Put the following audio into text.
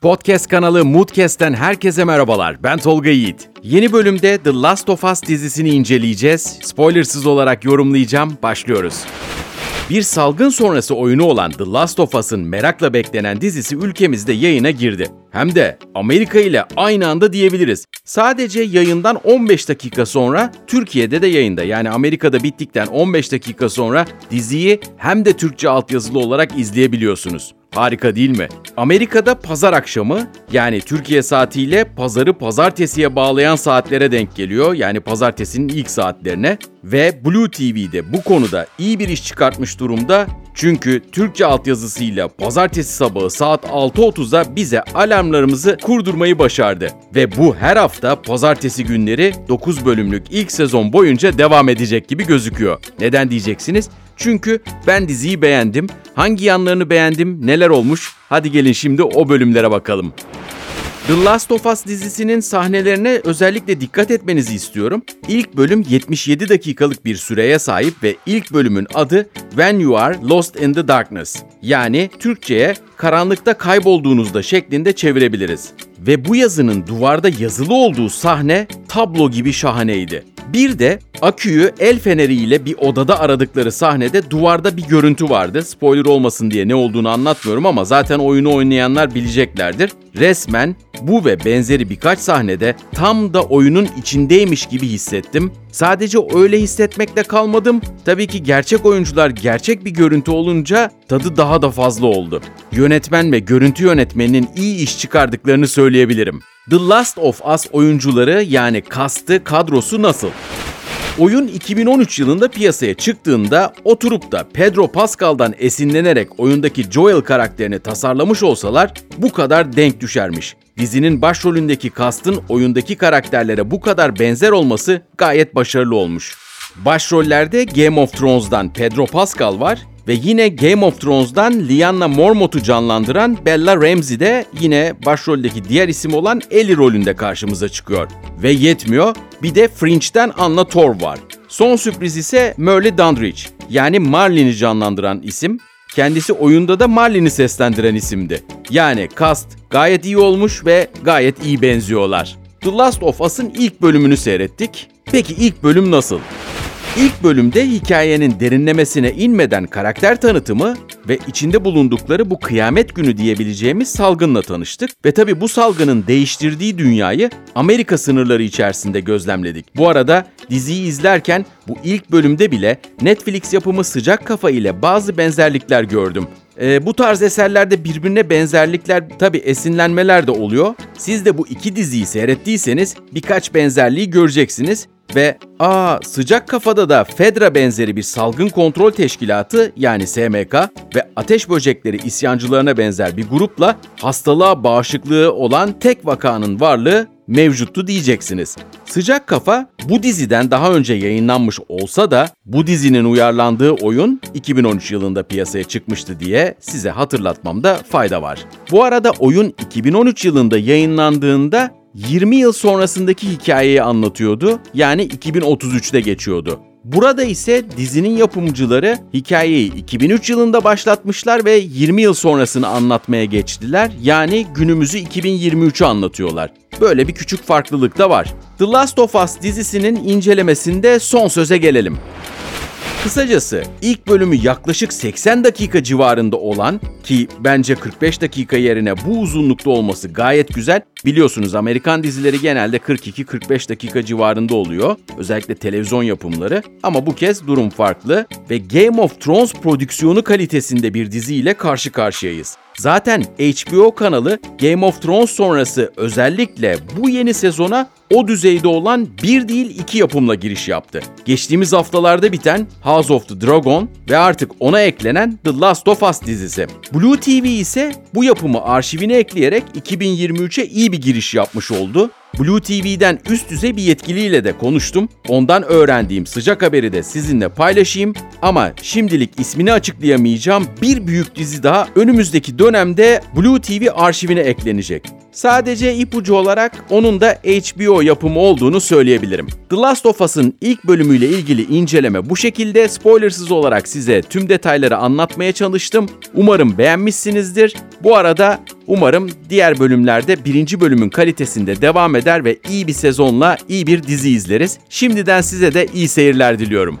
Podcast kanalı Moodcast'ten herkese merhabalar. Ben Tolga Yiğit. Yeni bölümde The Last of Us dizisini inceleyeceğiz. Spoilersız olarak yorumlayacağım. Başlıyoruz. Bir salgın sonrası oyunu olan The Last of Us'ın merakla beklenen dizisi ülkemizde yayına girdi. Hem de Amerika ile aynı anda diyebiliriz. Sadece yayından 15 dakika sonra Türkiye'de de yayında. Yani Amerika'da bittikten 15 dakika sonra diziyi hem de Türkçe altyazılı olarak izleyebiliyorsunuz. Harika değil mi? Amerika'da pazar akşamı yani Türkiye saatiyle pazarı pazartesiye bağlayan saatlere denk geliyor. Yani pazartesinin ilk saatlerine ve Blue TV'de bu konuda iyi bir iş çıkartmış durumda. Çünkü Türkçe altyazısıyla pazartesi sabahı saat 6.30'da bize alarmlarımızı kurdurmayı başardı. Ve bu her hafta pazartesi günleri 9 bölümlük ilk sezon boyunca devam edecek gibi gözüküyor. Neden diyeceksiniz? Çünkü ben diziyi beğendim. Hangi yanlarını beğendim, neler olmuş? Hadi gelin şimdi o bölümlere bakalım. The Last of Us dizisinin sahnelerine özellikle dikkat etmenizi istiyorum. İlk bölüm 77 dakikalık bir süreye sahip ve ilk bölümün adı When You Are Lost in the Darkness. Yani Türkçe'ye karanlıkta kaybolduğunuzda şeklinde çevirebiliriz. Ve bu yazının duvarda yazılı olduğu sahne tablo gibi şahaneydi. Bir de aküyü el feneriyle bir odada aradıkları sahnede duvarda bir görüntü vardı. Spoiler olmasın diye ne olduğunu anlatmıyorum ama zaten oyunu oynayanlar bileceklerdir. Resmen bu ve benzeri birkaç sahnede tam da oyunun içindeymiş gibi hissettim. Sadece öyle hissetmekle kalmadım. Tabii ki gerçek oyuncular gerçek bir görüntü olunca tadı daha da fazla oldu. Yönetmen ve görüntü yönetmeninin iyi iş çıkardıklarını söyleyebilirim. The Last of Us oyuncuları yani kastı, kadrosu nasıl? Oyun 2013 yılında piyasaya çıktığında oturup da Pedro Pascal'dan esinlenerek oyundaki Joel karakterini tasarlamış olsalar bu kadar denk düşermiş. Dizinin başrolündeki kastın oyundaki karakterlere bu kadar benzer olması gayet başarılı olmuş. Başrollerde Game of Thrones'dan Pedro Pascal var ve yine Game of Thrones'dan Lyanna Mormont'u canlandıran Bella Ramsey de yine başroldeki diğer isim olan Ellie rolünde karşımıza çıkıyor. Ve yetmiyor, bir de Fringe'den Anna Torv var. Son sürpriz ise Merle Dandridge, yani Marlene'i canlandıran isim. Kendisi oyunda da Marlene'i seslendiren isimdi. Yani cast gayet iyi olmuş ve gayet iyi benziyorlar. The Last of Us'ın ilk bölümünü seyrettik. Peki ilk bölüm nasıl? İlk bölümde hikayenin derinlemesine inmeden karakter tanıtımı ve içinde bulundukları bu kıyamet günü diyebileceğimiz salgınla tanıştık ve tabi bu salgının değiştirdiği dünyayı Amerika sınırları içerisinde gözlemledik. Bu arada diziyi izlerken bu ilk bölümde bile Netflix yapımı Sıcak Kafa ile bazı benzerlikler gördüm. E, bu tarz eserlerde birbirine benzerlikler tabi esinlenmeler de oluyor. Siz de bu iki diziyi seyrettiyseniz birkaç benzerliği göreceksiniz ve aa sıcak kafada da Fedra benzeri bir salgın kontrol teşkilatı yani SMK ve ateş böcekleri isyancılarına benzer bir grupla hastalığa bağışıklığı olan tek vakanın varlığı mevcuttu diyeceksiniz. Sıcak Kafa bu diziden daha önce yayınlanmış olsa da bu dizinin uyarlandığı oyun 2013 yılında piyasaya çıkmıştı diye size hatırlatmamda fayda var. Bu arada oyun 2013 yılında yayınlandığında 20 yıl sonrasındaki hikayeyi anlatıyordu. Yani 2033'te geçiyordu. Burada ise dizinin yapımcıları hikayeyi 2003 yılında başlatmışlar ve 20 yıl sonrasını anlatmaya geçtiler. Yani günümüzü 2023'ü anlatıyorlar. Böyle bir küçük farklılık da var. The Last of Us dizisinin incelemesinde son söze gelelim. Kısacası ilk bölümü yaklaşık 80 dakika civarında olan ki bence 45 dakika yerine bu uzunlukta olması gayet güzel. Biliyorsunuz Amerikan dizileri genelde 42-45 dakika civarında oluyor. Özellikle televizyon yapımları. Ama bu kez durum farklı ve Game of Thrones prodüksiyonu kalitesinde bir diziyle karşı karşıyayız. Zaten HBO kanalı Game of Thrones sonrası özellikle bu yeni sezona o düzeyde olan bir değil iki yapımla giriş yaptı. Geçtiğimiz haftalarda biten House of the Dragon ve artık ona eklenen The Last of Us dizisi. Blue TV ise bu yapımı arşivine ekleyerek 2023'e iyi bir giriş yapmış oldu. Blue TV'den üst düzey bir yetkiliyle de konuştum. Ondan öğrendiğim sıcak haberi de sizinle paylaşayım. Ama şimdilik ismini açıklayamayacağım bir büyük dizi daha önümüzdeki dönemde Blue TV arşivine eklenecek. Sadece ipucu olarak onun da HBO yapımı olduğunu söyleyebilirim. The Last of Us'ın ilk bölümüyle ilgili inceleme bu şekilde. Spoilersız olarak size tüm detayları anlatmaya çalıştım. Umarım beğenmişsinizdir. Bu arada umarım diğer bölümlerde birinci bölümün kalitesinde devam eder ve iyi bir sezonla iyi bir dizi izleriz. Şimdiden size de iyi seyirler diliyorum.